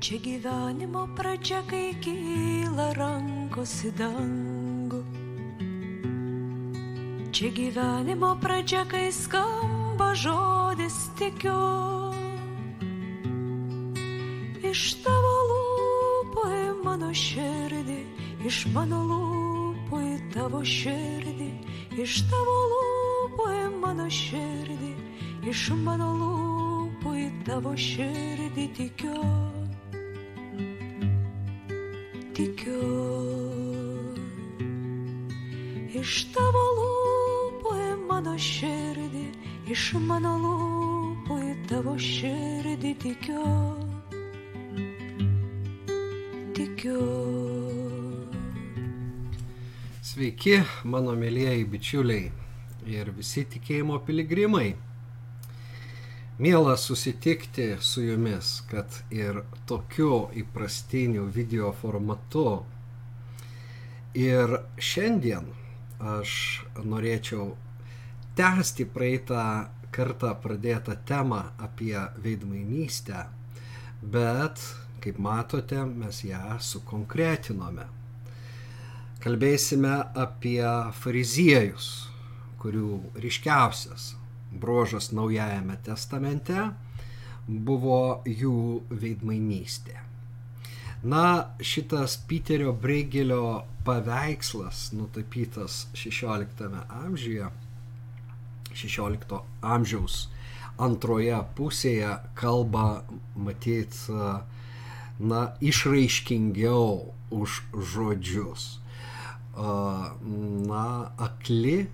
Čia gyvenimo pradžia, kai kyla rankos į dangų. Čia gyvenimo pradžia, kai skamba žodis tikiu. Iš tavo lūpų į mano širdį, iš mano lūpų į tavo širdį, iš tavo lūpų į mano širdį, iš mano lūpų į tavo širdį tikiu tavo širdį tikiu. Tikiu. Sveiki, mano mėlyjeji bičiuliai ir visi tikėjimo piligrimai. Miela susitikti su jumis, kad ir tokiu įprastiniu video formatu. Ir šiandien aš norėčiau tęsti praeitą kartą pradėtą temą apie veidmainystę, bet, kaip matote, mes ją sukonkretinome. Kalbėsime apie fariziejus, kurių ryškiausias brožas Naujajame testamente buvo jų veidmainystė. Na, šitas Piterio Breigelio paveikslas nutapytas 16 amžiuje, 16 amžiaus antroje pusėje kalba matyt, na, išraiškingiau už žodžius. Na, akli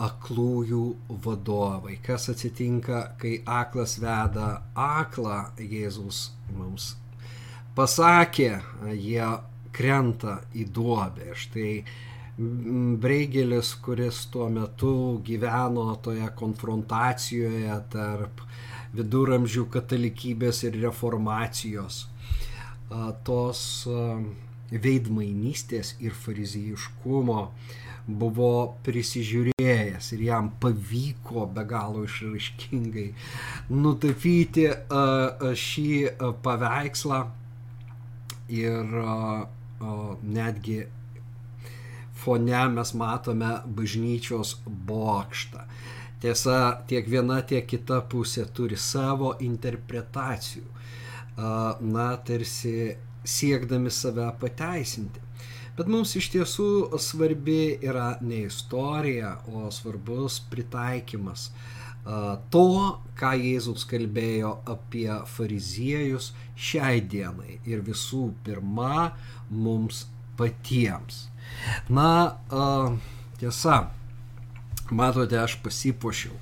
aklųjų vadovai. Kas atsitinka, kai aklas veda aklą, Jėzus mums pasakė, jie krenta į duobę. Štai Breigelis, kuris tuo metu gyveno toje konfrontacijoje tarp viduramžių katalikybės ir reformacijos, tos veidmainystės ir farizijiškumo buvo prisižiūrėjęs ir jam pavyko be galo išraiškingai nutapyti šį paveikslą ir netgi fone mes matome bažnyčios bokštą. Tiesa, tiek viena, tiek kita pusė turi savo interpretacijų. Na, tarsi siekdami save pateisinti. Bet mums iš tiesų svarbi yra ne istorija, o svarbus pritaikymas to, ką Jėzus kalbėjo apie fariziejus šiai dienai ir visų pirma mums patiems. Na, tiesa, matote, aš pasipošiau.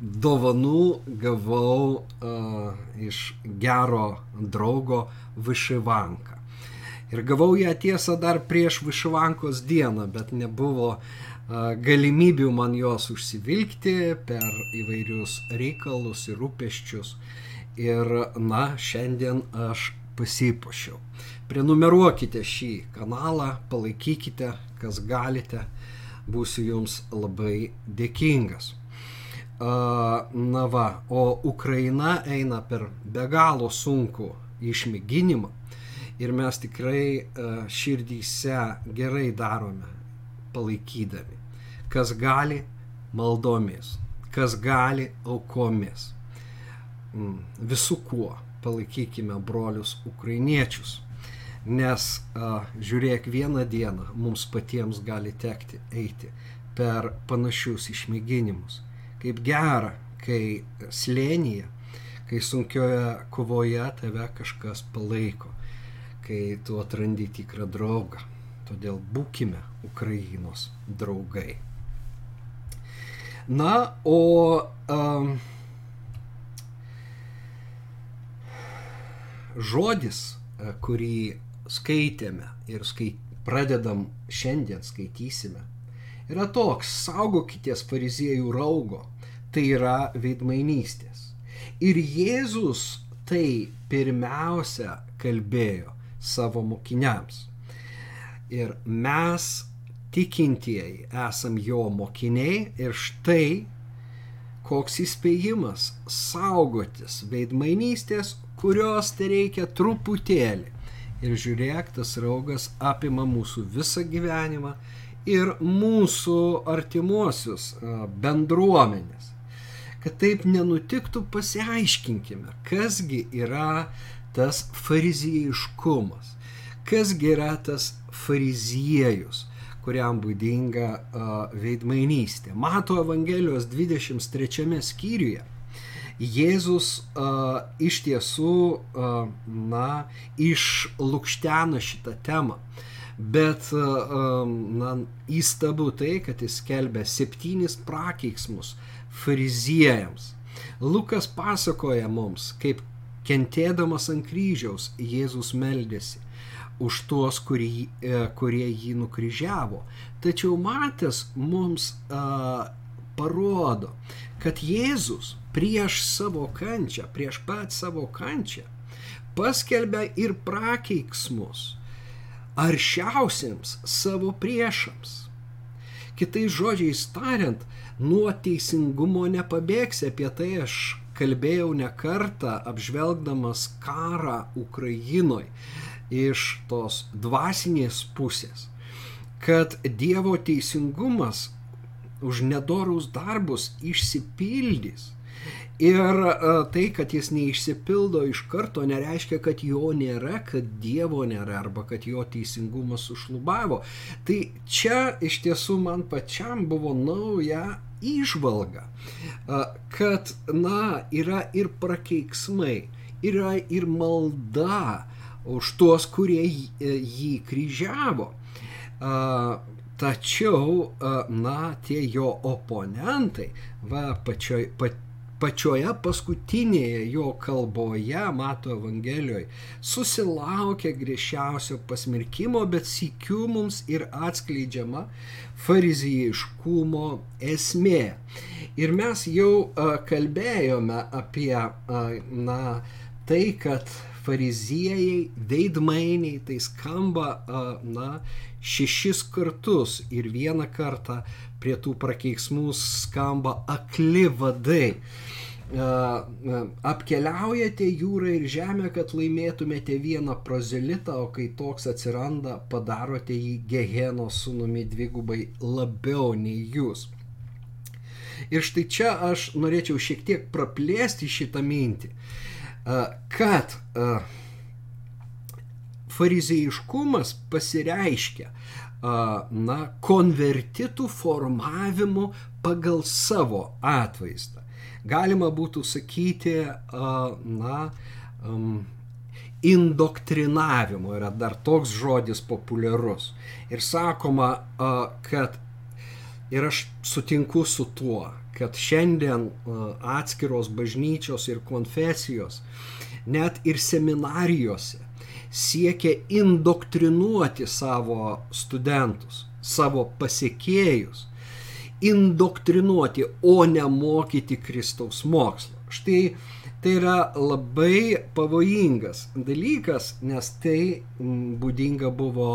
Dovanų gavau iš gero draugo Višivanką. Ir gavau ją tiesą dar prieš Višvankos dieną, bet nebuvo galimybių man jos užsivilkti per įvairius reikalus ir rūpeščius. Ir, na, šiandien aš pasipošiau. Prenumeruokite šį kanalą, palaikykite, kas galite, būsiu jums labai dėkingas. Na va, o Ukraina eina per be galo sunku išmėginimą ir mes tikrai širdyse gerai darome, palaikydami. Kas gali maldomis, kas gali aukomis. Mm, Visų kuo palaikykime brolius ukrainiečius. Nes a, žiūrėk, vieną dieną mums patiems gali tekti eiti per panašius išmėginimus. Kaip gera, kai slėnyje, kai sunkioje kovoje tave kažkas palaiko kai tu atrandi tikrą draugą. Todėl būkime Ukrainos draugai. Na, o um, žodis, kurį skaitėme ir skait, pradedam šiandien skaitysime, yra toks, saugokitės fariziejų raugo, tai yra veidmainystės. Ir Jėzus tai pirmiausia kalbėjo savo mokiniams. Ir mes tikintieji esam jo mokiniai ir štai koks įspėjimas saugotis veidmainystės, kurios tai reikia truputėlį. Ir žiūrėk, tas raugas apima mūsų visą gyvenimą ir mūsų artimuosius bendruomenės. Kad taip nenutiktų, pasiaiškinkime, kasgi yra tas fariziejiškumas, kasgi yra tas fariziejus, kuriam būdinga uh, veidmainystė. Mato Evangelijos 23 skyriuje Jėzus uh, iš tiesų, uh, na, išlūkštena šitą temą. Bet, uh, na, įstabu tai, kad jis kelbė septynis prakeiksmus fariziejams. Lukas pasakoja mums, kaip kentėdamas ant kryžiaus Jėzus meldėsi už tuos, kurie, kurie jį nukryžiavo. Tačiau Matas mums a, parodo, kad Jėzus prieš savo kančią, prieš pat savo kančią, paskelbia ir prakeiksmus aršiausiems savo priešams. Kitais žodžiais tariant, nuo teisingumo nepabėgsi, apie tai aš kalbėjau ne kartą apžvelgdamas karą Ukrainoje iš tos dvasinės pusės, kad Dievo teisingumas už nedorus darbus išsipildys. Ir tai, kad jis neišsipildo iš karto, nereiškia, kad jo nėra, kad Dievo nėra arba kad jo teisingumas sušlubavo. Tai čia iš tiesų man pačiam buvo nauja išvalga, kad, na, yra ir prakeiksmai, yra ir malda už tuos, kurie jį kryžiavo. Tačiau, na, tie jo oponentai, va, pačioj, pa, pačioje paskutinėje jo kalboje, mato Evangelijoje, susilaukia griežčiausio pasmerkimo, bet sikiu mums ir atskleidžiama farizijiškumo esmė. Ir mes jau a, kalbėjome apie a, na, tai, kad fariziejai, veidmainiai, tai skamba, na, šešis kartus ir vieną kartą prie tų prakeiksmų skamba akli vadai. Apkeliaujate jūrą ir žemę, kad laimėtumėte vieną prozelitą, o kai toks atsiranda, padarote jį Geheno sunumi dvigubai labiau nei jūs. Ir štai čia aš norėčiau šiek tiek praplėsti šitą mintį kad fariziejiškumas pasireiškia na, konvertitų formavimu pagal savo atvaizdą. Galima būtų sakyti, na, indoktrinavimu yra dar toks žodis populiarus. Ir sakoma, kad ir aš sutinku su tuo, kad šiandien atskiros bažnyčios ir konfesijos, net ir seminarijose, siekia indoktrinuoti savo studentus, savo pasiekėjus, indoktrinuoti, o ne mokyti Kristaus mokslo. Štai tai yra labai pavojingas dalykas, nes tai būdinga buvo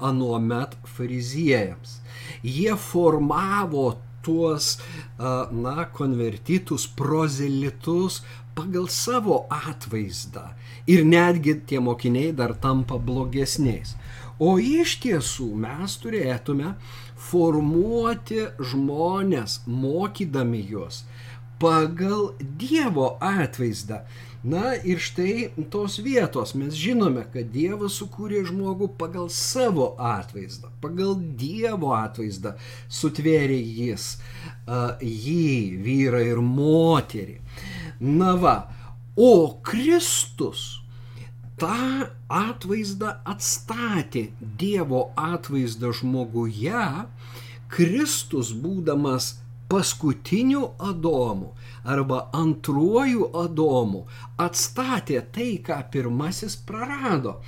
anuomet fariziejams. Jie formavo tuos, na, konvertitus, prozelitus pagal savo atvaizdą. Ir netgi tie mokiniai dar tampa blogesniais. O iš tiesų mes turėtume formuoti žmonės, mokydami juos pagal Dievo atvaizdą. Na ir štai tos vietos mes žinome, kad Dievas sukūrė žmogų pagal savo atvaizdą, pagal Dievo atvaizdą sutvėrė jis uh, jį, vyrą ir moterį. Na va, o Kristus tą atvaizdą atstatė, Dievo atvaizdą žmoguje, Kristus būdamas paskutiniu Adomu arba antruoju Adomu atstatė tai, ką pirmasis prarado.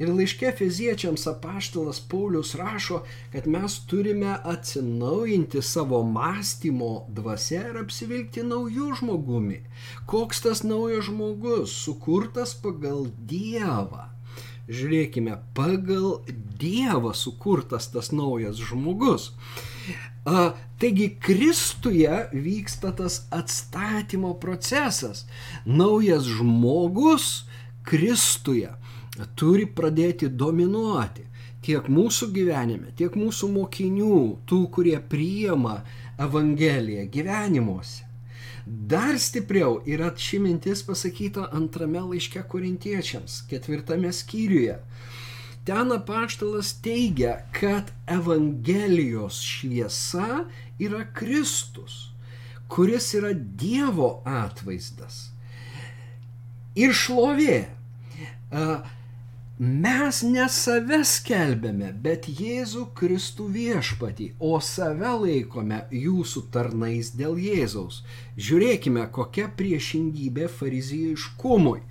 Ir laiške fiziečiams apaštalas Paulius rašo, kad mes turime atsinaujinti savo mąstymo dvasia ir apsivilkti naujų žmogumi. Koks tas naujas žmogus, sukurtas pagal Dievą. Žiūrėkime, pagal Dievą sukurtas tas naujas žmogus. Taigi Kristuje vyksta tas atstatymo procesas. Naujas žmogus Kristuje turi pradėti dominuoti tiek mūsų gyvenime, tiek mūsų mokinių, tų, kurie priima Evangeliją gyvenimuose. Dar stipriau yra ši mintis pasakyta antrame laiške korintiečiams, ketvirtame skyriuje. Ten apaštalas teigia, kad Evangelijos šviesa yra Kristus, kuris yra Dievo atvaizdas. Ir šlovė. Mes ne save skelbėme, bet Jėzų Kristų viešpatį, o save laikome jūsų tarnais dėl Jėzaus. Žiūrėkime, kokia priešingybė fariziejiškumui.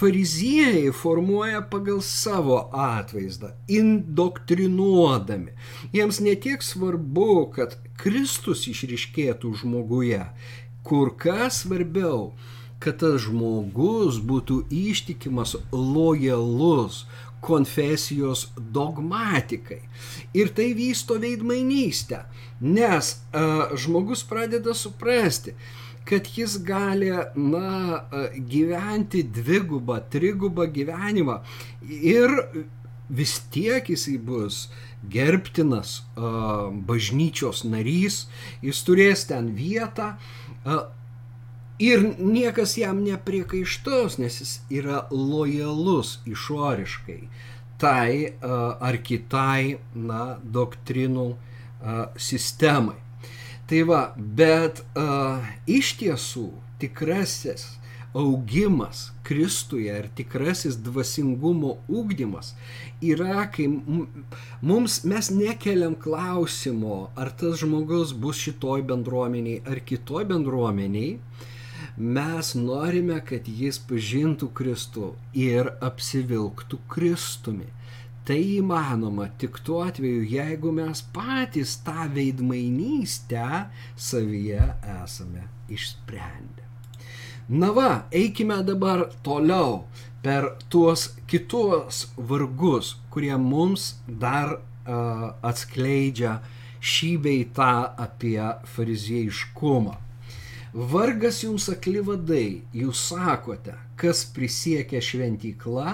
Fariziejai formuoja pagal savo atvaizdą, indoktrinuodami. Jiems netiek svarbu, kad Kristus išriškėtų žmoguje, kur kas svarbiau kad tas žmogus būtų ištikimas, lojalus konfesijos dogmatikai. Ir tai vysto veidmainystę, nes a, žmogus pradeda suprasti, kad jis gali, na, gyventi dvigubą, trigubą gyvenimą ir vis tiek jisai bus gerbtinas bažnyčios narys, jis turės ten vietą, Ir niekas jam nepriekaištos, nes jis yra lojalus išoriškai tai ar kitai na, doktrinų sistemai. Tai va, bet iš tiesų tikrasis augimas Kristuje ir tikrasis dvasingumo ūkdymas yra, kai mums mes nekeliam klausimo, ar tas žmogus bus šitoj bendruomeniai ar kitoj bendruomeniai, Mes norime, kad jis pažintų Kristų ir apsivilktų Kristumi. Tai įmanoma tik tuo atveju, jeigu mes patys tą veidmainystę savyje esame išsprendę. Na va, eikime dabar toliau per tuos kitus vargus, kurie mums dar uh, atskleidžia šį beitą apie fariziejiškumą. Vargas jums akli vadai, jūs sakote, kas prisiekia šventykla,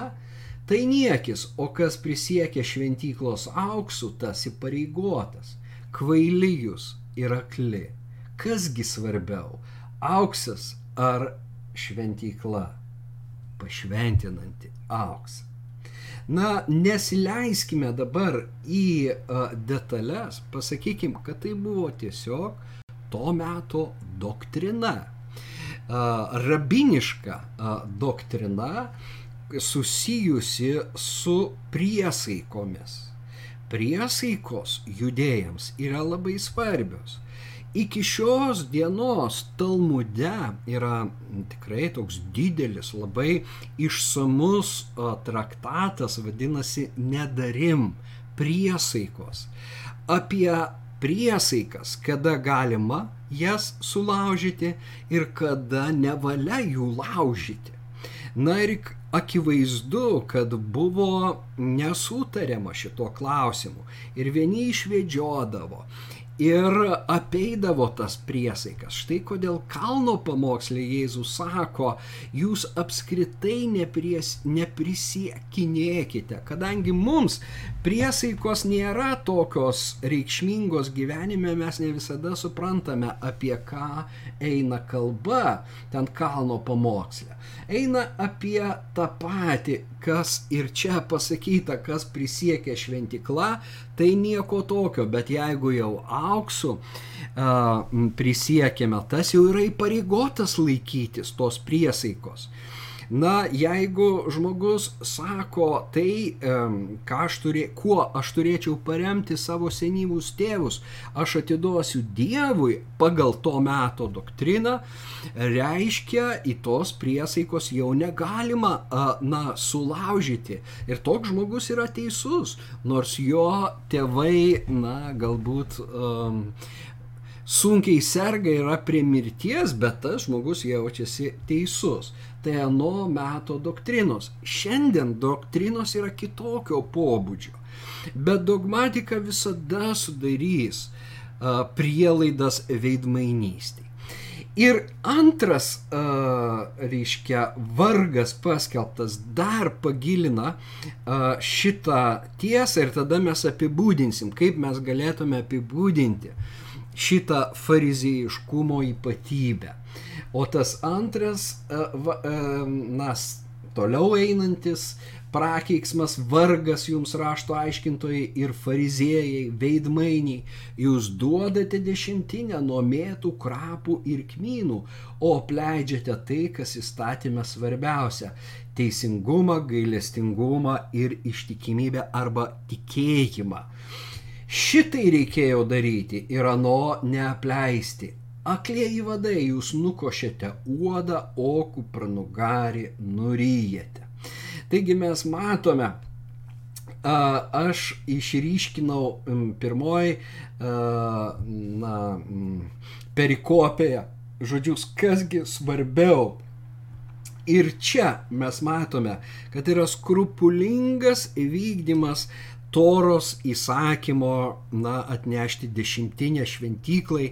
tai niekis, o kas prisiekia šventyklos auksų, tas įpareigotas. Kvaili jūs ir akli. Kasgi svarbiau - auksas ar šventykla? Pašventinanti auksą. Na, nesileiskime dabar į uh, detalės, pasakykim, kad tai buvo tiesiog to meto doktrina. Rabiniška doktrina susijusi su priesaikomis. Priesaikos judėjams yra labai svarbios. Iki šios dienos Talmude yra tikrai toks didelis, labai išsamus traktatas, vadinasi Nedarim priesaikos. Apie priesaikas, kada galima jas sulaužyti ir kada nevalia jų laužyti. Na ir akivaizdu, kad buvo nesutariama šito klausimu ir vieni išvedžiodavo ir apeidavo tas priesaikas. Štai kodėl kalno pamokslė Jėzus sako, jūs apskritai nepries, neprisiekinėkite, kadangi mums priesaikos nėra tokios reikšmingos gyvenime, mes ne visada suprantame, apie ką eina kalba ten kalno pamokslė. Eina apie tą patį, kas ir čia pasakyta, kas prisiekė šventikla, tai nieko tokio, bet jeigu jau auksų uh, prisiekėme, tas jau yra įpareigotas laikytis tos priesaikos. Na, jeigu žmogus sako tai, ką aš turė, kuo aš turėčiau paremti savo senyvus tėvus, aš atiduosiu Dievui pagal to meto doktriną, reiškia, į tos priesaikos jau negalima, na, sulaužyti. Ir toks žmogus yra teisus, nors jo tėvai, na, galbūt um, sunkiai serga yra prie mirties, bet tas žmogus jaučiasi teisus tai ano meto doktrinos. Šiandien doktrinos yra kitokio pobūdžio, bet dogmatika visada sudarys prielaidas veidmainystė. Ir antras, reiškia, vargas paskelbtas dar pagilina šitą tiesą ir tada mes apibūdinsim, kaip mes galėtume apibūdinti šitą farizėjiškumo ypatybę. O tas antras, na, toliau einantis prakeiksmas, vargas jums rašto aiškintojai ir fariziejai, veidmainiai, jūs duodate dešimtinę nuo mėtų, krapų ir kmynų, o apleidžiate tai, kas įstatymė svarbiausia - teisingumą, gailestingumą ir ištikimybę arba tikėjimą. Šitai reikėjo daryti ir ano neapleisti. Aklieji vadai jūs nukošėte uodą, o kupranugarį nuryjate. Taigi mes matome, aš išryškinau pirmoji na, perikopėje žodžius, kasgi svarbiau. Ir čia mes matome, kad yra skrupulingas vykdymas Toros įsakymo na, atnešti dešimtinę šventyklai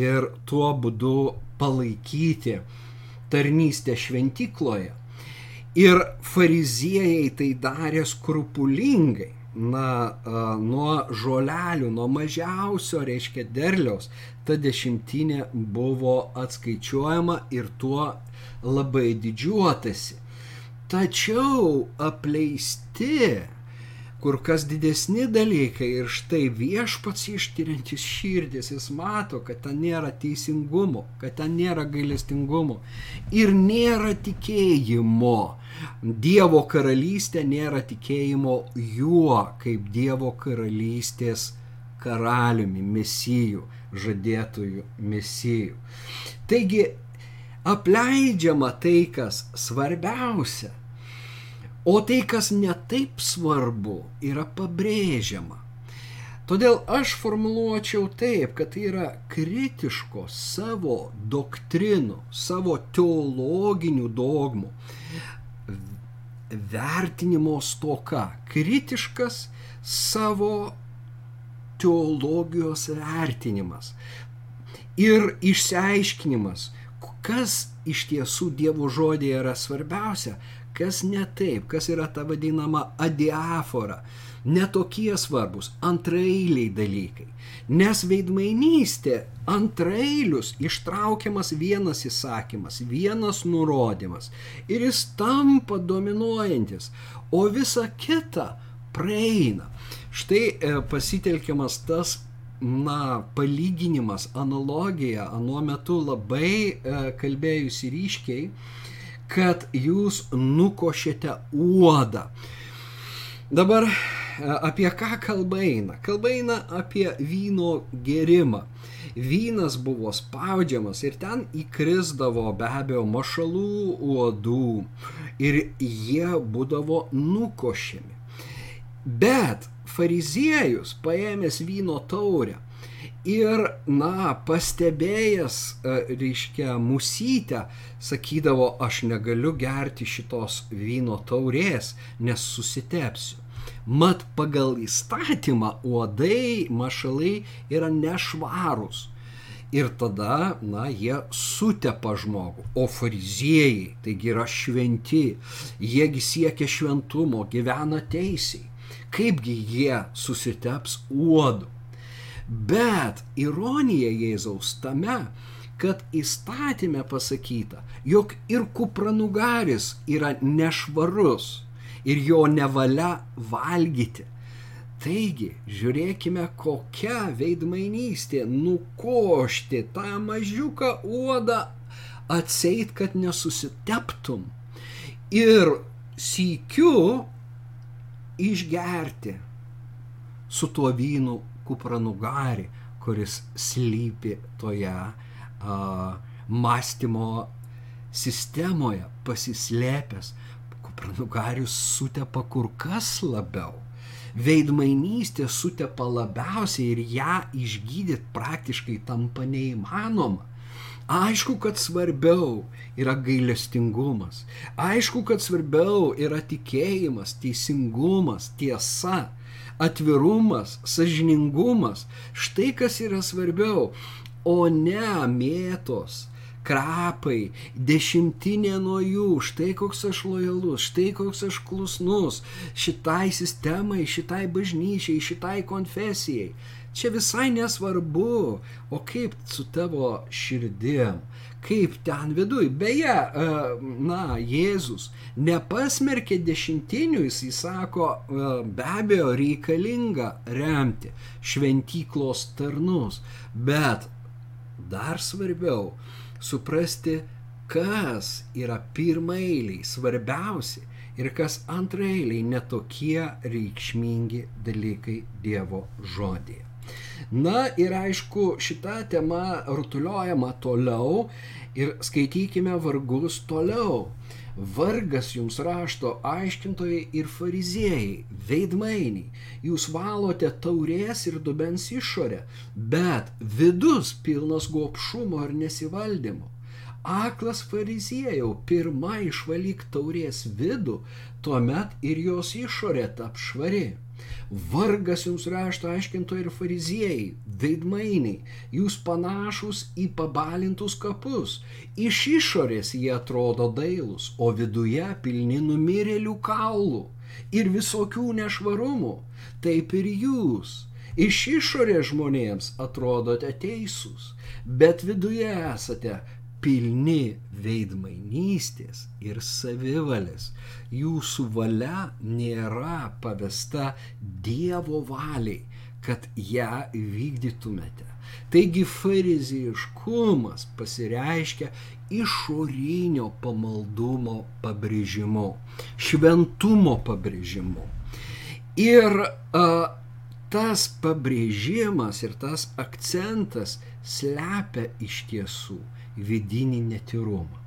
ir tuo būdu palaikyti tarnystę šventykloje. Ir fariziejai tai darė skrupulingai. Na, nuo žolelių, nuo mažiausio, reiškia, derliaus, ta dešimtinė buvo atskaičiuojama ir tuo labai didžiuotasi. Tačiau apleisti kur kas didesni dalykai ir štai viešpats ištiriantis širdis, jis mato, kad ten nėra teisingumo, kad ten nėra gailestingumo ir nėra tikėjimo. Dievo karalystė nėra tikėjimo juo kaip Dievo karalystės karaliumi, mesijų, žadėtųjų mesijų. Taigi apleidžiama tai, kas svarbiausia O tai, kas netaip svarbu, yra pabrėžiama. Todėl aš formuluočiau taip, kad tai yra kritiško savo doktrinų, savo teologinių dogmų vertinimo stoka. Kritiškas savo teologijos vertinimas ir išsiaiškinimas, kas iš tiesų Dievo žodėje yra svarbiausia, kas ne taip, kas yra ta vadinama adiafora, netokie svarbus, antraeiliai dalykai. Nes veidmainystė antraeilius ištraukiamas vienas įsakymas, vienas nurodymas ir jis tampa dominuojantis, o visa kita praeina. Štai e, pasitelkiamas tas na, palyginimas, analogija, anuo metu labai e, kalbėjusi ryškiai, kad jūs nukošėte uodą. Dabar e, apie ką kalba eina? Kalba eina apie vyno gerimą. Vynas buvo spaudžiamas ir ten įkrisdavo be abejo mašalų uodų ir jie būdavo nukošiami. Bet fariziejus paėmęs vyno taurę ir, na, pastebėjęs, e, reiškia, musytę, sakydavo, aš negaliu gerti šitos vyno taurės, nes susitepsiu. Mat pagal įstatymą uodai, mašalai yra nešvarūs. Ir tada, na, jie sutepa žmogų. O fariziejai, taigi yra šventi, jiegi siekia šventumo, gyvena teisiai. Kaipgi jie susiteps uodu? Bet ironija Jėzaus tame, kad įstatymė pasakyta, jog ir kupranugaris yra nešvarus ir jo nevalia valgyti. Taigi, žiūrėkime, kokia veidmainystė nukošti tą mažiuką uodą atseit, kad nesusiteptum. Ir sykiu išgerti su tuo vynu kupranugarį, kuris slypi toje a, mąstymo sistemoje, pasislėpęs. Kupranugarius sutepa kur kas labiau. Veidmainystė sutepa labiausiai ir ją išgydyti praktiškai tampa neįmanoma. Aišku, kad svarbiau yra gailestingumas. Aišku, kad svarbiau yra tikėjimas, teisingumas, tiesa. Atvirumas, sažiningumas. Štai kas yra svarbiau, o ne mėtos, krapai, dešimtinė nuo jų, štai koks aš lojalus, štai koks aš klusnus šitai sistemai, šitai bažnyčiai, šitai konfesijai. Čia visai nesvarbu, o kaip su tavo širdim, kaip ten viduj. Beje, e, na, Jėzus nepasmerkė dešimtinių, jis sako, e, be abejo, reikalinga remti šventyklos tarnus, bet dar svarbiau suprasti, kas yra pirmailiai, svarbiausi ir kas antrailiai netokie reikšmingi dalykai Dievo žodėje. Na ir aišku, šita tema rutuliojama toliau ir skaitykime vargus toliau. Vargas jums rašto aiškintojai ir fariziejai, veidmainiai, jūs valote taurės ir dubens išorę, bet vidus pilnas gopšumo ir nesivaldymo. Aklas fariziejau, pirmą išvalyk taurės vidų, tuomet ir jos išorė tap švari. Vargas jums rašto aiškintojai ir fariziejai, veidmainiai, jūs panašus į pabalintus kapus. Iš išorės jie atrodo dailus, o viduje pilni numirėlių kaulų ir visokių nešvarumų. Taip ir jūs. Iš išorės žmonėms atrodote teisūs, bet viduje esate pilni veidmainystės ir savivalės. Jūsų valia nėra pavesta Dievo valiai, kad ją vykdytumėte. Taigi farizijiškumas pasireiškia išorinio pamaldumo pabrėžimu, šventumo pabrėžimu. Ir a, tas pabrėžimas ir tas akcentas slepia iš tiesų vidinį netirumą.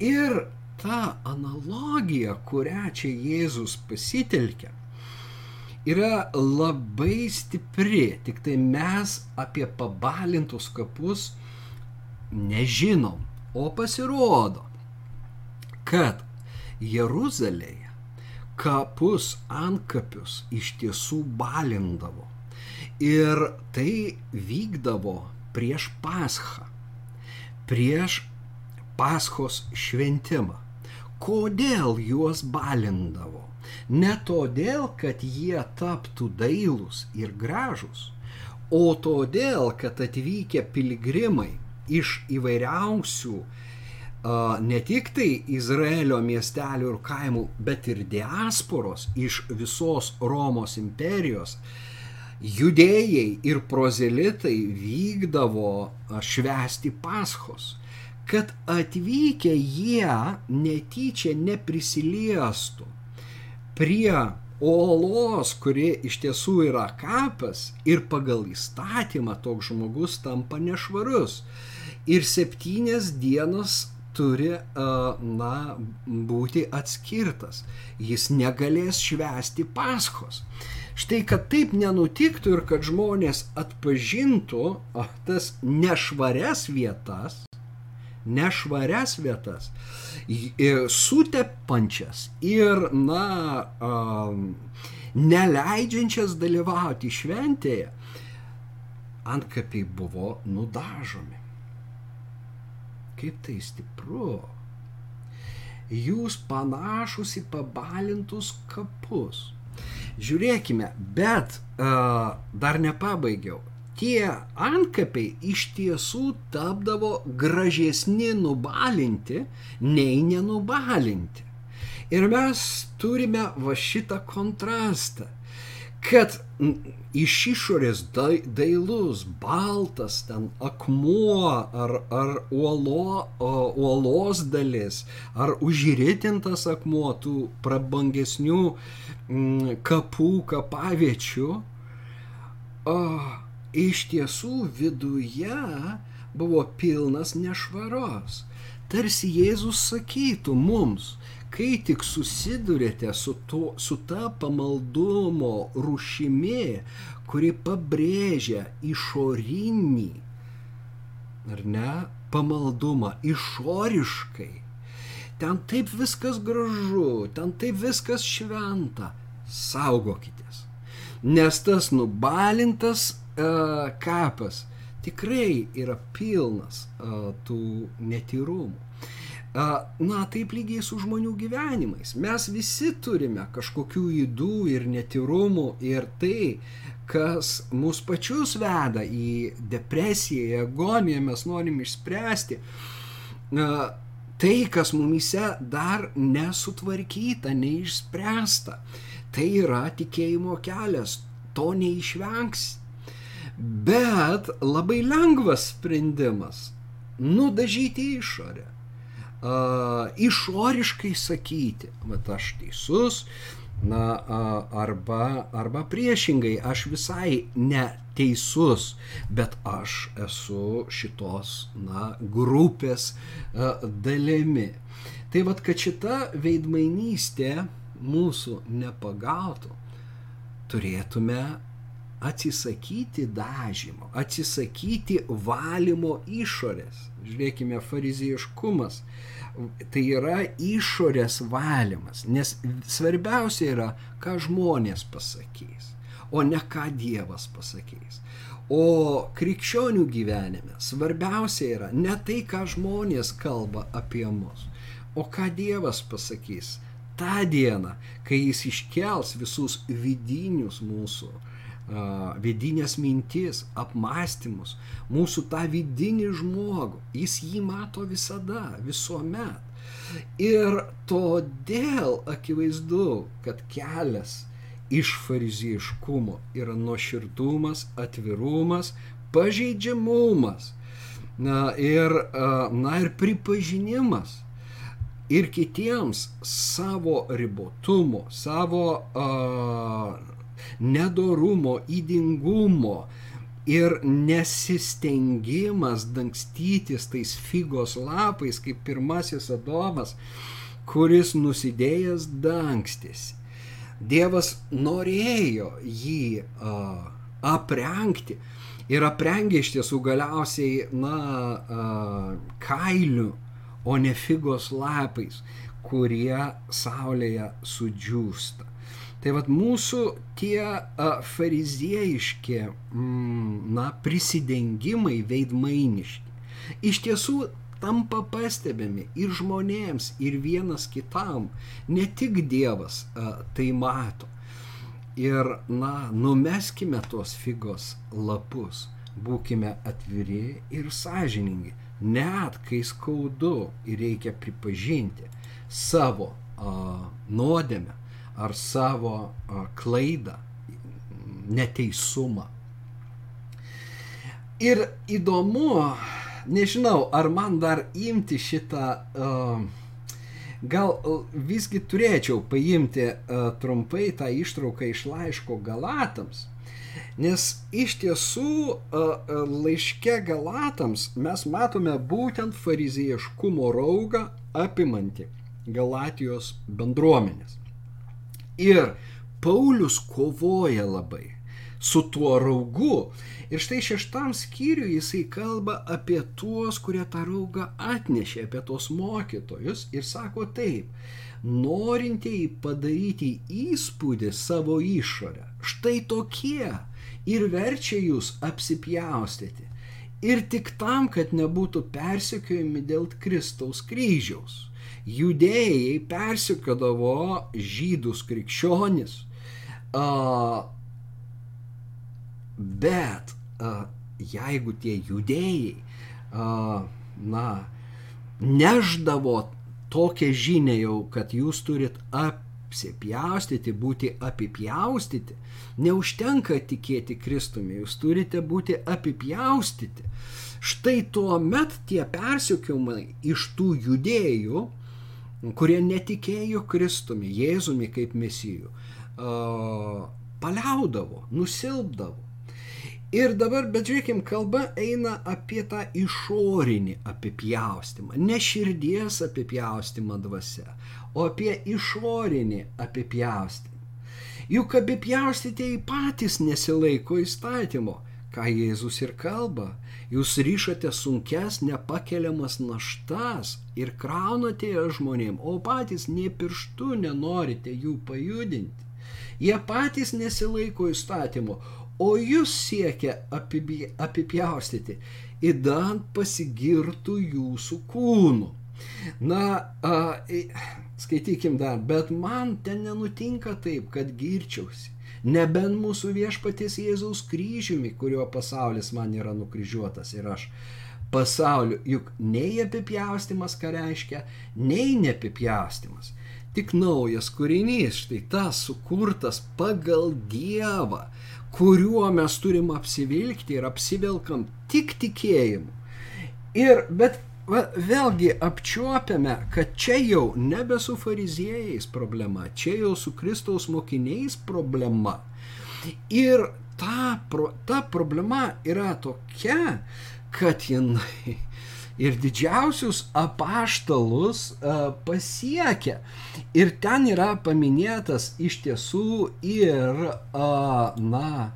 Ir ta analogija, kurią čia Jėzus pasitelkia, yra labai stipri, tik tai mes apie pabalintus kapus nežinom, o pasirodo, kad Jeruzalėje kapus antkapius iš tiesų balindavo. Ir tai vykdavo prieš Paschą prieš Paschos šventimą. Kodėl juos balindavo? Ne todėl, kad jie taptų dailūs ir gražūs, o todėl, kad atvykę piligrimai iš įvairiausių ne tik tai Izraelio miestelių ir kaimų, bet ir diasporos iš visos Romos imperijos judėjai ir prozelitai vykdavo švesti paschos, kad atvykę jie netyčia neprisiliestų prie olos, kuri iš tiesų yra kapas ir pagal įstatymą toks žmogus tampa nešvarus. Ir septynias dienas turi, na, būti atskirtas. Jis negalės švesti paskos. Štai, kad taip nenutiktų ir kad žmonės atpažintų tas nešvarias vietas, nešvarias vietas, sutepančias ir, na, neleidžiančias dalyvauti šventėje, antkapiai buvo nudažomi. Kaip tai stipru. Jūs panašus į pabalintus kapus Žiūrėkime, bet uh, dar nepabaigiau. Tie antkapiai iš tiesų tapdavo gražesni nubalinti, nei nenubalinti. Ir mes turime va šitą kontrastą kad iš išorės dailus, baltas ten akmuo ar, ar uolo, uolos dalis, ar užritintas akmuo tų prabangesnių m, kapų, kapaviečių, o, iš tiesų viduje buvo pilnas nešvaros. Tarsi Jėzus sakytų mums, kai tik susidurėte su, to, su ta pamaldumo rušimi, kuri pabrėžia išorinį, ar ne, pamaldumą išoriškai, ten taip viskas gražu, ten taip viskas šventa, saugokitės. Nes tas nubalintas uh, kapas tikrai yra pilnas uh, tų netyrumų. Na, taip lygiai su žmonių gyvenimais. Mes visi turime kažkokių įdų ir netirumų ir tai, kas mus pačius veda į depresiją, į agoniją, mes norim išspręsti. Tai, kas mumise dar nesutvarkyta, neišspręsta, tai yra tikėjimo kelias, to neišvengs. Bet labai lengvas sprendimas - nudažyti išorę a, išoriškai sakyti, kad aš teisus, na, a, arba, arba priešingai, aš visai neteisus, bet aš esu šitos, na, grupės a, dalimi. Tai vad, kad šita veidmainystė mūsų nepagautų, turėtume atsisakyti dažymo, atsisakyti valymo išorės. Žiūrėkime, fariziejiškumas tai yra išorės valymas, nes svarbiausia yra, ką žmonės pasakys, o ne ką Dievas pasakys. O krikščionių gyvenime svarbiausia yra ne tai, ką žmonės kalba apie mus, o ką Dievas pasakys tą dieną, kai jis iškels visus vidinius mūsų vidinės mintis, apmąstymus, mūsų tą vidinį žmogų. Jis jį mato visada, visuomet. Ir todėl akivaizdu, kad kelias iš farizijiškumo yra nuoširdumas, atvirumas, pažeidžiamumas na, ir, na, ir pripažinimas ir kitiems savo ribotumo, savo uh, nedorumo, įdingumo ir nesistengimas dangstytis tais figos lapais, kaip pirmasis Adomas, kuris nusidėjęs dangstėsi. Dievas norėjo jį uh, aprengti ir aprengė iš tiesų galiausiai, na, uh, kailiu, o ne figos lapais, kurie saulėje sudžiūsta. Tai vad mūsų tie a, fariziejiški, mm, na, prisidengimai veidmainiški. Iš tiesų tampa pastebimi ir žmonėms, ir vienas kitam. Ne tik Dievas a, tai mato. Ir, na, numeskime tuos figos lapus, būkime atviri ir sąžiningi, net kai skaudu ir reikia pripažinti savo a, nuodėmę ar savo klaidą, neteisumą. Ir įdomu, nežinau, ar man dar imti šitą, gal visgi turėčiau paimti trumpai tą ištrauką iš laiško Galatams, nes iš tiesų laiške Galatams mes matome būtent fariziejiškumo raugą apimantį Galatijos bendruomenės. Ir Paulius kovoja labai su tuo raugu. Ir štai šeštam skyriui jisai kalba apie tuos, kurie tą raugą atnešė, apie tos mokytojus ir sako taip, norintieji padaryti įspūdį savo išorę, štai tokie ir verčia jūs apsipjaustyti. Ir tik tam, kad nebūtų persekiojami dėl Kristaus kryžiaus judėjai persikodavo žydus krikščionis, bet jeigu tie judėjai, na, neždavo tokią žinę jau, kad jūs turit apsipjaustyti, būti apipjaustyti, neužtenka tikėti Kristumi, jūs turite būti apipjaustyti. Štai tuo met tie persikiojimai iš tų judėjų kurie netikėjo Kristumi, Jėzumi kaip mesijų, paliaudavo, nusilpdavo. Ir dabar, bet žiūrėkim, kalba eina apie tą išorinį apipjaustimą, ne širdies apipjaustimą dvasia, o apie išorinį apipjaustimą. Juk apipjaustytieji patys nesilaiko įstatymo, ką Jėzus ir kalba. Jūs ryšate sunkes, nepakeliamas naštas ir kraunate jas žmonėm, o patys nie pirštų nenorite jų pajudinti. Jie patys nesilaiko įstatymo, o jūs siekia apipjaustyti, įdant pasigirtų jūsų kūnų. Na, a, skaitykim dar, bet man ten nenutinka taip, kad girčiausi. Nebent mūsų viešpaties Jėzaus kryžiumi, kurio pasaulis man yra nukryžiuotas ir aš pasauliu, juk nei apipjaustimas ką reiškia, nei neapipjaustimas. Tik naujas kūrinys, štai tas sukurtas pagal Dievą, kuriuo mes turim apsivilkti ir apsivelkam tik tikėjimu. Ir, bet va, vėlgi apčiuopiame, kad čia jau nebe su fariziejais problema, čia jau su Kristaus mokiniais problema. Ir ta, pro, ta problema yra tokia, kad jinai ir didžiausius apaštalus uh, pasiekia. Ir ten yra paminėtas iš tiesų ir, uh, na,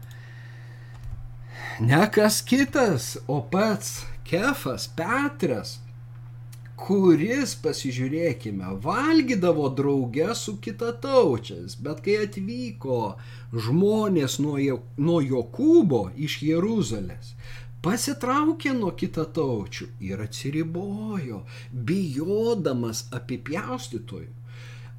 ne kas kitas, o pats Kefas, Petras, kuris, pasižiūrėkime, valgydavo draugę su kitataučiais, bet kai atvyko žmonės nuo, nuo Jokūbo iš Jeruzalės, pasitraukė nuo kitataučių ir atsiribojo, bijodamas apipjaustytojų.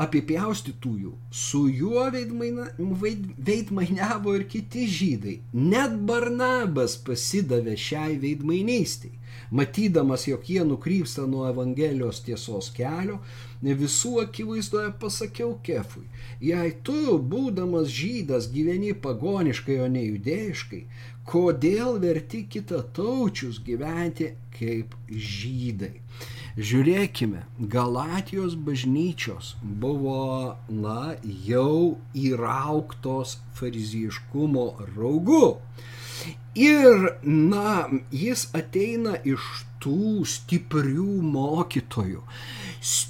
Apipjaustytųjų su juo veidmaina, veid, veidmainiavo ir kiti žydai. Net Barnabas pasidavė šiai veidmainystiai. Matydamas, jog jie nukrypsta nuo Evangelijos tiesos kelio, visų akivaizdoje pasakiau Kefui, jei tu, būdamas žydas, gyveni pagoniškai, o ne judėjiškai, kodėl verti kitataučius gyventi kaip žydai. Žiūrėkime, Galatijos bažnyčios buvo, na, jau įrauktos farizijiškumo raugu. Ir, na, jis ateina iš tų stiprių mokytojų,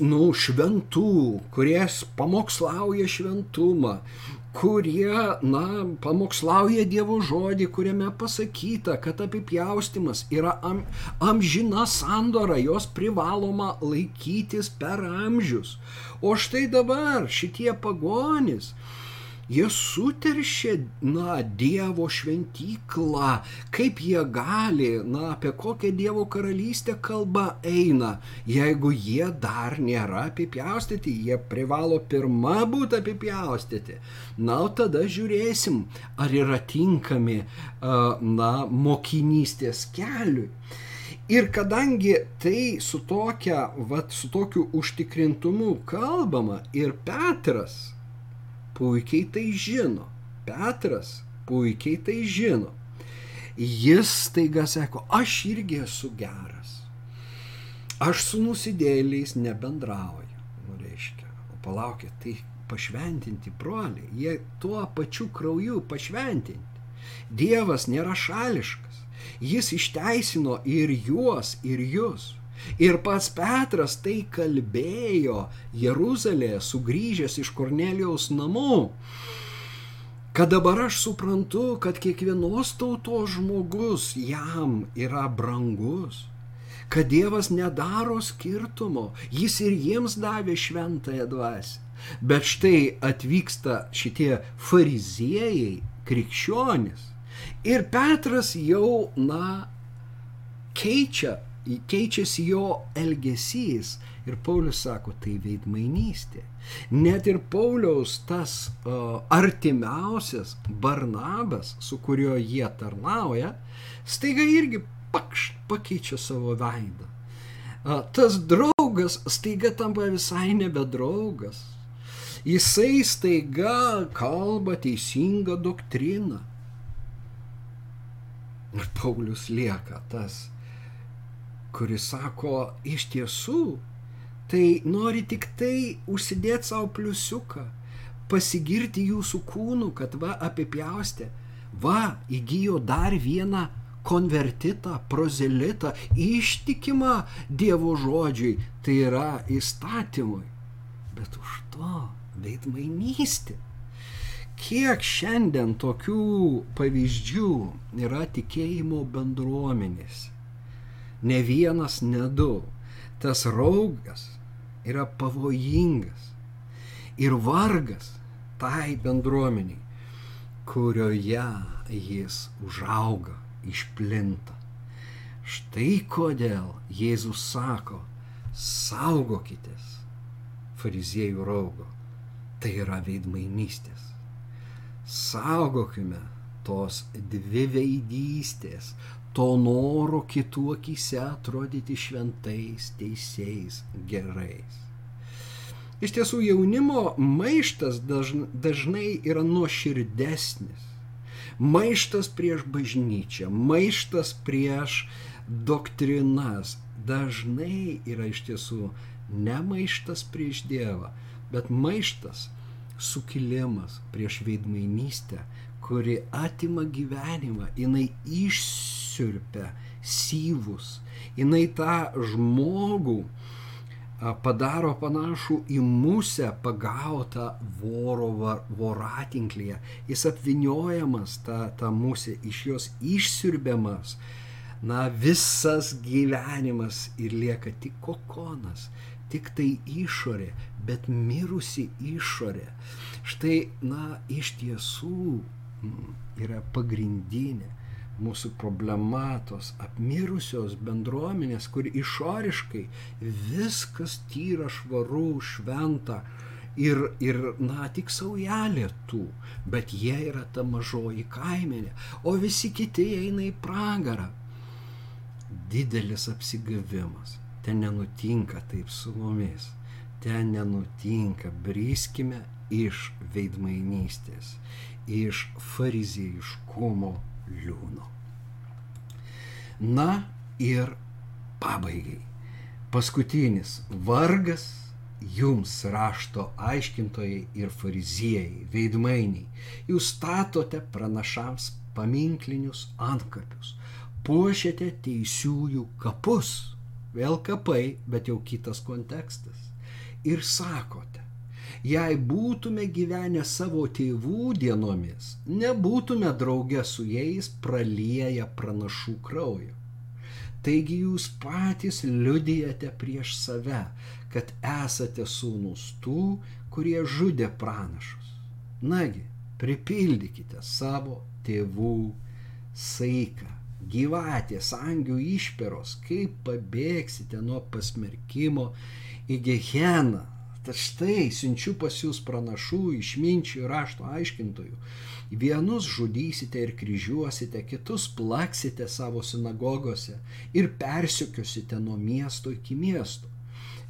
nu, šventų, kurie pamokslauja šventumą, kurie, na, pamokslauja Dievo žodį, kuriame pasakyta, kad apipjaustimas yra am, amžina sandora, jos privaloma laikytis per amžius. O štai dabar šitie pagonys, Jie suteršė, na, Dievo šventyklą, kaip jie gali, na, apie kokią Dievo karalystę kalba eina, jeigu jie dar nėra apipjaustyti, jie privalo pirmą būti apipjaustyti. Na, tada žiūrėsim, ar yra tinkami, na, mokinystės keliui. Ir kadangi tai su, tokia, vat, su tokiu užtikrintumu kalbama ir Petras, puikiai tai žino. Petras puikiai tai žino. Jis taiga sako, aš irgi esu geras. Aš su nusidėliais nebendrauju. Nu, reiškia, o palaukit, tai pašventinti broliai, jie tuo pačiu krauju pašventinti. Dievas nėra šališkas. Jis išteisino ir juos, ir jūs. Ir pats Petras tai kalbėjo Jeruzalėje, sugrįžęs iš Kornelijaus namų, kad dabar aš suprantu, kad kiekvienos tautos žmogus jam yra brangus, kad Dievas nedaro skirtumo, jis ir jiems davė šventąją dvasę. Bet štai atvyksta šitie fariziejai, krikščionis. Ir Petras jau, na, keičia keičiasi jo elgesys. Ir Paulius sako, tai veidmainystė. Net ir Pauliaus tas uh, artimiausias Barnabas, su kuriuo jie tarnauja, staiga irgi pakšt pakeičia savo veidą. Uh, tas draugas staiga tampa visai nebedraugas. Jisai staiga kalba teisingą doktriną. Ir Paulius lieka tas kuris sako, iš tiesų, tai nori tik tai užsidėti savo pliusiuką, pasigirti jūsų kūnų, kad va apipjaustė, va įgyjo dar vieną konvertitą, prozelitą, ištikimą Dievo žodžiui, tai yra įstatymui. Bet už to veidmainystė. Kiek šiandien tokių pavyzdžių yra tikėjimo bendruomenėse? Ne vienas, ne du. Tas raugas yra pavojingas. Ir vargas tai bendruomeniai, kurioje jis užauga, išplinta. Štai kodėl Jėzus sako, saugokitės fariziejų raugo. Tai yra veidmainystės. Saugokime tos dvi veidystės, to noro kitų akise atrodyti šventais, teisėjais, gerais. Iš tiesų jaunimo maištas dažnai yra nuoširdesnis. Maištas prieš bažnyčią, maištas prieš doktrinas dažnai yra iš tiesų ne maištas prieš Dievą, bet maištas, sukilimas prieš veidmainystę, kuri atima gyvenimą, jinai išsiurpia syvus, jinai tą žmogų padaro panašų į musę pagautą voro voratinklyje. Jis apviniojamas, ta, ta musė, iš jos išsiurbiamas. Na, visas gyvenimas ir lieka tik kokonas, tik tai išorė, bet mirusi išorė. Štai, na, iš tiesų yra pagrindinė mūsų problema tos apmirusios bendruomenės, kur išoriškai viskas tyra, švaru, šventa ir, ir na, tik saujelė tų, bet jie yra ta mažoji kaimenė, o visi kiti eina į pragarą. Didelis apsigavimas. Ten nenutinka taip su mumis. Ten nenutinka. Bryskime iš veidmainystės, iš fariziejiškumo liūno. Na ir pabaigai. Paskutinis vargas jums rašto aiškintojai ir fariziejai, veidmainiai. Jūs statote pranašams paminklinius antkapius, puošiate teisiųjų kapus. Vėl kapai, bet jau kitas kontekstas. Ir sakote, jei būtume gyvenę savo tėvų dienomis, nebūtume drauge su jais pralieję pranašų kraujo. Taigi jūs patys liudijate prieš save, kad esate sūnus tų, kurie žudė pranašus. Nagi, pripildykite savo tėvų saiką, gyvatės, angių išperos, kaip pabėgsite nuo pasmerkimo į geheną, Tad štai siunčiu pas jūs pranašų, išminčių ir rašto aiškintojų. Vienus žudysite ir kryžiuosite, kitus plaksite savo sinagogose ir persikiosite nuo miesto iki miesto,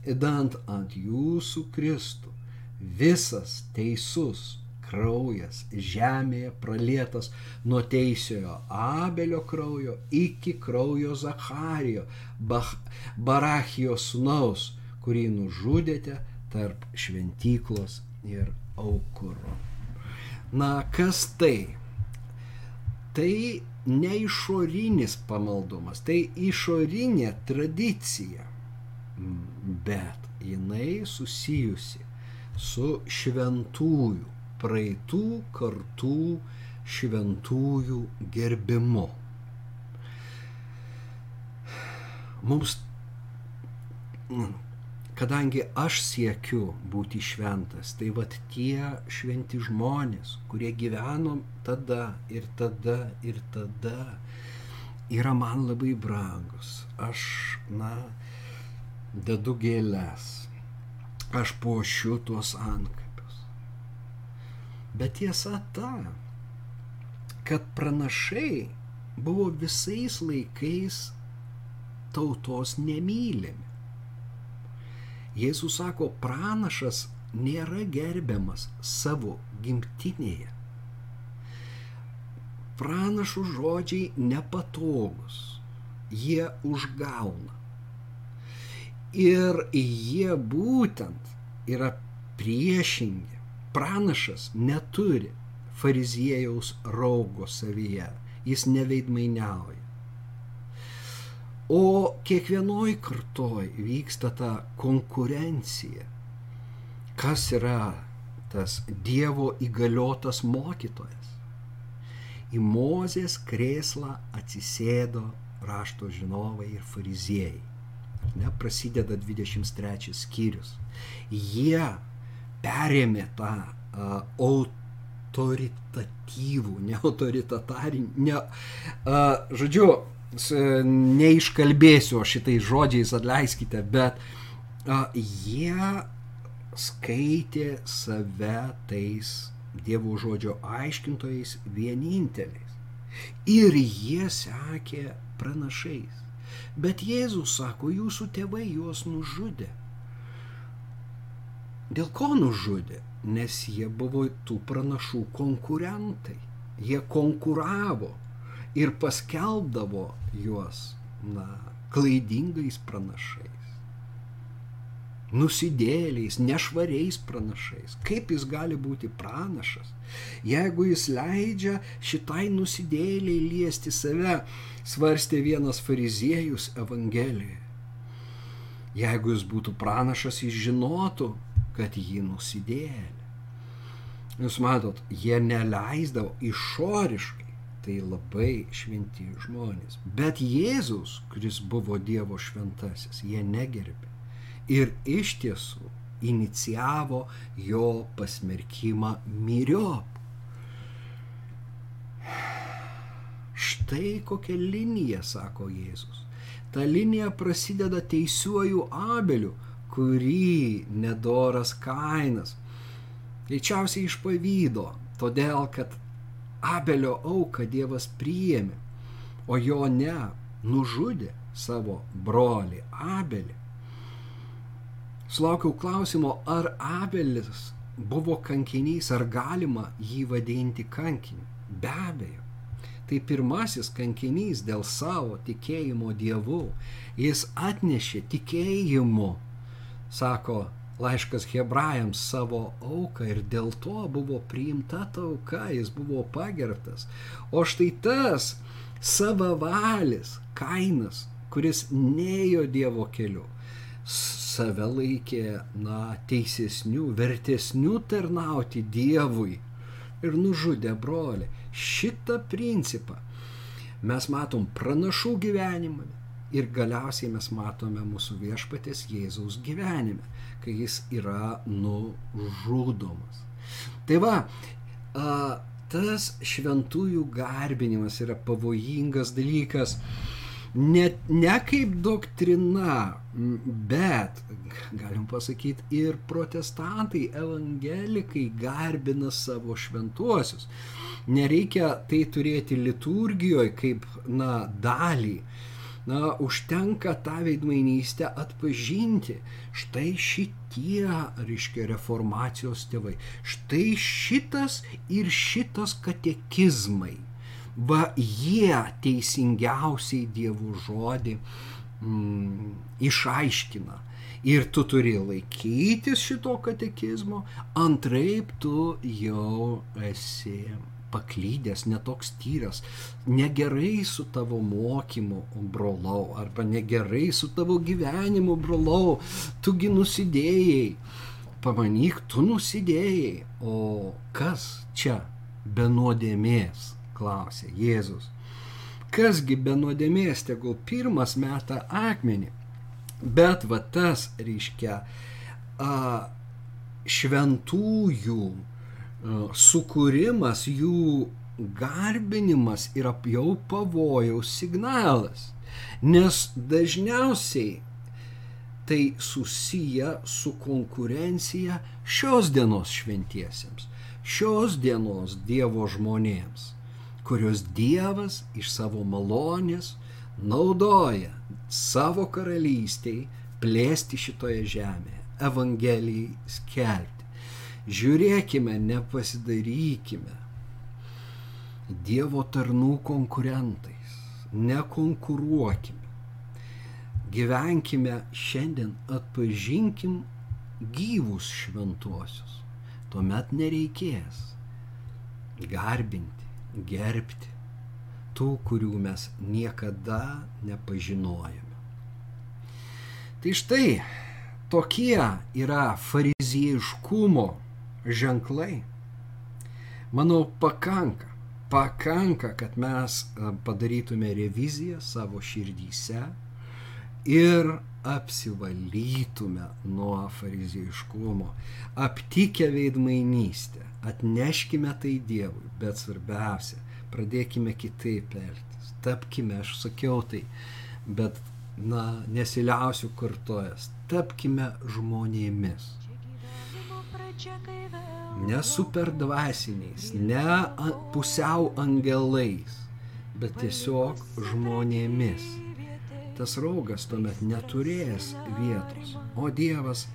įdant ant jūsų Kristų visas teisus kraujas žemėje pralietas nuo teisiojo Abelio kraujo iki kraujo Zacharijo, Barachijos sunaus, kurį nužudėte tarp šventyklos ir aukuro. Na, kas tai? Tai ne išorinis pamaldumas, tai išorinė tradicija, bet jinai susijusi su šventųjų, praeitų kartų šventųjų gerbimu. Mums kadangi aš siekiu būti šventas, tai vad tie šventi žmonės, kurie gyveno tada ir tada ir tada, yra man labai brangus. Aš, na, dedu gėlės, aš puošiu tuos antkapius. Bet tiesa ta, kad pranašai buvo visais laikais tautos nemylimi. Jėzus sako, pranašas nėra gerbiamas savo gimtinėje. Pranašų žodžiai nepatogus, jie užgauna. Ir jie būtent yra priešingi. Pranašas neturi fariziejaus raugo savyje, jis neveidmainiauja. O kiekvienoj kartoj vyksta ta konkurencija. Kas yra tas Dievo įgaliotas mokytojas? Į Mozės krėslą atsisėdo rašto žinovai ir fariziejai. Ne, prasideda 23 skyrius. Jie perėmė tą autoritatyvų, ne autoritarinį, ne, a, žodžiu, neiškalbėsiu šitais žodžiais, atleiskite, bet a, jie skaitė save tais Dievo žodžio aiškintojais vieninteliais. Ir jie sekė pranašais. Bet Jėzus sako, jūsų tėvai juos nužudė. Dėl ko nužudė? Nes jie buvo tų pranašų konkurentai. Jie konkuravo ir paskelbdavo juos, na, klaidingais pranašais nusidėliais, nešvariais pranašais. Kaip jis gali būti pranašas, jeigu jis leidžia šitai nusidėliai liesti save, svarstė vienas fariziejus Evangelijoje. Jeigu jis būtų pranašas, jis žinotų, kad jį nusidėlė. Jūs matot, jie neleisdavo išoriškai, tai labai šventi žmonės. Bet Jėzus, kuris buvo Dievo šventasis, jie negerbė ir iš tiesų inicijavo jo pasmerkimą myriop. Štai kokia linija, sako Jėzus. Ta linija prasideda teisiuoju Abeliu, kurį nedoras kainas. Greičiausiai iš pavydo, todėl kad Abelio auką Dievas priėmė, o jo ne, nužudė savo brolį Abelį. Sulaukiau klausimo, ar Abelis buvo kankinys, ar galima jį vadinti kankiniu. Be abejo. Tai pirmasis kankinys dėl savo tikėjimo Dievu. Jis atnešė tikėjimu, sako laiškas hebrajams, savo auką ir dėl to buvo priimta ta auka, jis buvo pagertas. O štai tas savavalis, kainas, kuris neėjo Dievo keliu, save laikė, na, teisesnių, vertesnių tarnauti Dievui ir nužudė brolį. Šitą principą mes matom pranašų gyvenimą ir galiausiai mes matome mūsų viešpatės Jėzaus gyvenime, kai jis yra nužudomas. Tai va, tas šventųjų garbinimas yra pavojingas dalykas ne, ne kaip doktrina, bet, galim pasakyti, ir protestantai, evangelikai garbina savo šventuosius. Nereikia tai turėti liturgijoje kaip, na, dalį. Na, užtenka tą veidmainystę atpažinti. Štai šitie, reiškia, reformacijos tėvai. Štai šitas ir šitas katekizmai va jie teisingiausiai dievų žodį mm, išaiškina. Ir tu turi laikytis šito katekizmo, antraip tu jau esi paklydęs, netoks tyras, negerai su tavo mokymu, brolau, arba negerai su tavo gyvenimu, brolau, tugi nusidėjai. Pamanyk, tu nusidėjai, o kas čia be nuodėmės? klausė Jėzus. Kasgi be nuodėmės tegul pirmas meta akmenį. Bet va tas reiškia a, šventųjų sukūrimas, jų garbinimas yra jau pavojaus signalas. Nes dažniausiai tai susiję su konkurencija šios dienos šventiesiems, šios dienos Dievo žmonėms kurios Dievas iš savo malonės naudoja savo karalystiai plėsti šitoje žemėje, Evangelijai skelbti. Žiūrėkime, nepasidarykime Dievo tarnų konkurentais, nekonkuruokime. Gyvenkime šiandien, atpažinkim gyvus šventuosius. Tuomet nereikės garbinti gerbti tų, kurių mes niekada nepažinojame. Tai štai tokie yra fariziejiškumo ženklai. Manau, pakanka, pakanka, kad mes padarytume reviziją savo širdyse ir apsivalytume nuo fariziejiškumo, aptikę veidmainystę, atneškime tai Dievui, bet svarbiausia, pradėkime kitaip elgtis, tapkime, aš sakiau tai, bet, na, nesiliausiu kartojas, tapkime žmonėmis. Ne super dvasiniais, ne pusiau angelais, bet tiesiog žmonėmis. Tas raugas tuomet neturės vietos, o Dievas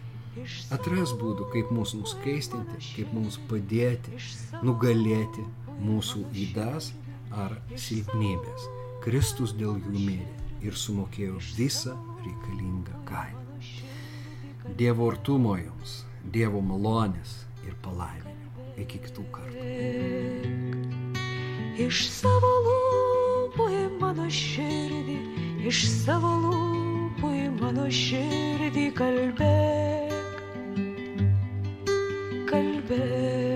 atras būdų, kaip mūsų nuskaistinti, kaip mums padėti, nugalėti mūsų įdas ar silpnybės. Kristus dėl jų mirė ir sumokėjo visą reikalingą kainą. Dievo artumo jums, Dievo malonės ir palaiminimo. Iki kitų kartų. Iš savo lūpų į mano širdį, iš savo lūpų į mano širdį kalbėk, kalbėk.